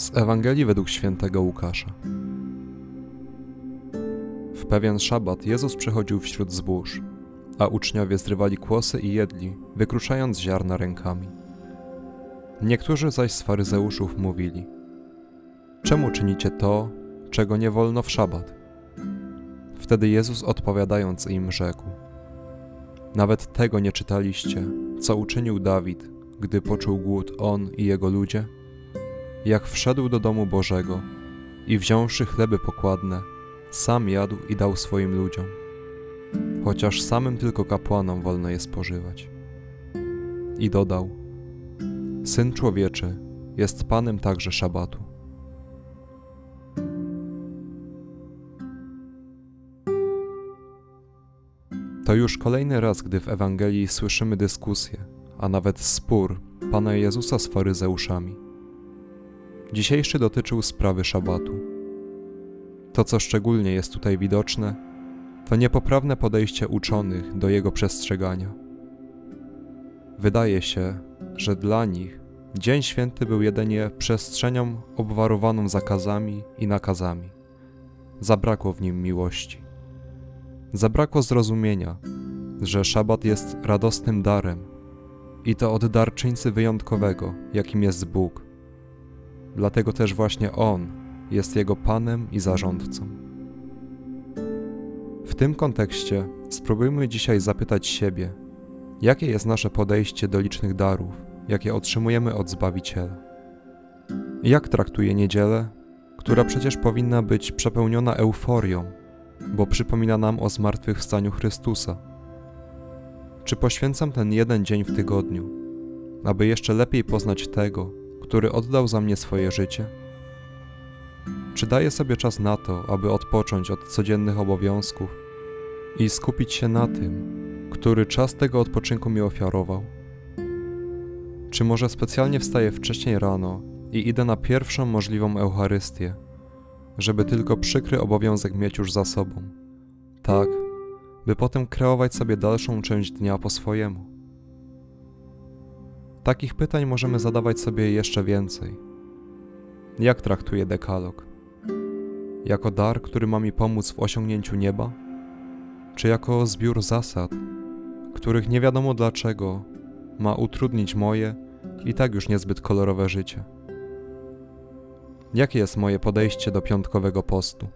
Z Ewangelii według świętego Łukasza. W pewien szabat Jezus przechodził wśród zbóż, a uczniowie zrywali kłosy i jedli, wykruszając ziarna rękami. Niektórzy zaś z faryzeuszów mówili: Czemu czynicie to, czego nie wolno w szabat? Wtedy Jezus odpowiadając im rzekł: Nawet tego nie czytaliście, co uczynił Dawid, gdy poczuł głód on i jego ludzie? Jak wszedł do domu Bożego i wziąwszy chleby pokładne, sam jadł i dał swoim ludziom, chociaż samym tylko kapłanom wolno je spożywać. I dodał: Syn człowieczy jest panem także szabatu. To już kolejny raz, gdy w Ewangelii słyszymy dyskusję, a nawet spór Pana Jezusa z faryzeuszami Dzisiejszy dotyczył sprawy szabatu. To, co szczególnie jest tutaj widoczne, to niepoprawne podejście uczonych do jego przestrzegania. Wydaje się, że dla nich Dzień Święty był jedynie przestrzenią obwarowaną zakazami i nakazami. Zabrakło w nim miłości. Zabrakło zrozumienia, że szabat jest radosnym darem i to od darczyńcy wyjątkowego, jakim jest Bóg Dlatego też właśnie On jest jego Panem i zarządcą. W tym kontekście spróbujmy dzisiaj zapytać siebie, jakie jest nasze podejście do licznych darów, jakie otrzymujemy od Zbawiciela. Jak traktuje niedzielę, która przecież powinna być przepełniona euforią, bo przypomina nam o zmartwychwstaniu Chrystusa? Czy poświęcam ten jeden dzień w tygodniu, aby jeszcze lepiej poznać tego, który oddał za mnie swoje życie? Czy daję sobie czas na to, aby odpocząć od codziennych obowiązków i skupić się na tym, który czas tego odpoczynku mi ofiarował? Czy może specjalnie wstaję wcześniej rano i idę na pierwszą możliwą Eucharystię, żeby tylko przykry obowiązek mieć już za sobą? Tak, by potem kreować sobie dalszą część dnia po swojemu. Takich pytań możemy zadawać sobie jeszcze więcej. Jak traktuję dekalog? Jako dar, który ma mi pomóc w osiągnięciu nieba? Czy jako zbiór zasad, których nie wiadomo dlaczego ma utrudnić moje i tak już niezbyt kolorowe życie? Jakie jest moje podejście do piątkowego postu?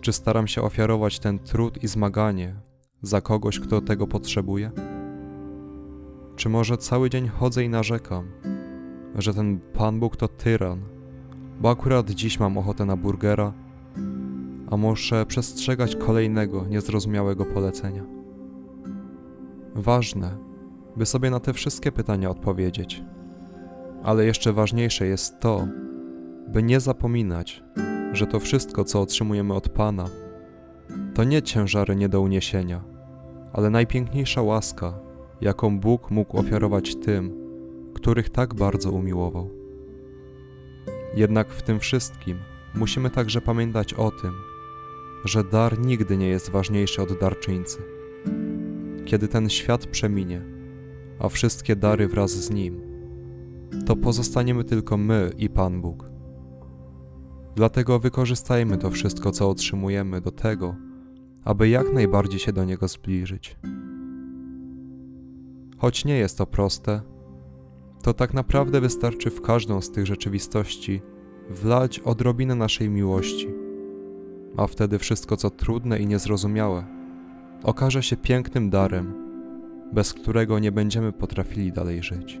Czy staram się ofiarować ten trud i zmaganie za kogoś, kto tego potrzebuje? Czy może cały dzień chodzę i narzekam, że ten Pan Bóg to tyran, bo akurat dziś mam ochotę na burgera, a muszę przestrzegać kolejnego niezrozumiałego polecenia? Ważne, by sobie na te wszystkie pytania odpowiedzieć. Ale jeszcze ważniejsze jest to, by nie zapominać, że to wszystko, co otrzymujemy od Pana, to nie ciężary nie do uniesienia, ale najpiękniejsza łaska, jaką Bóg mógł ofiarować tym, których tak bardzo umiłował. Jednak w tym wszystkim musimy także pamiętać o tym, że dar nigdy nie jest ważniejszy od darczyńcy. Kiedy ten świat przeminie, a wszystkie dary wraz z nim, to pozostaniemy tylko my i Pan Bóg. Dlatego wykorzystajmy to wszystko, co otrzymujemy, do tego, aby jak najbardziej się do Niego zbliżyć. Choć nie jest to proste, to tak naprawdę wystarczy w każdą z tych rzeczywistości wlać odrobinę naszej miłości, a wtedy wszystko co trudne i niezrozumiałe okaże się pięknym darem, bez którego nie będziemy potrafili dalej żyć.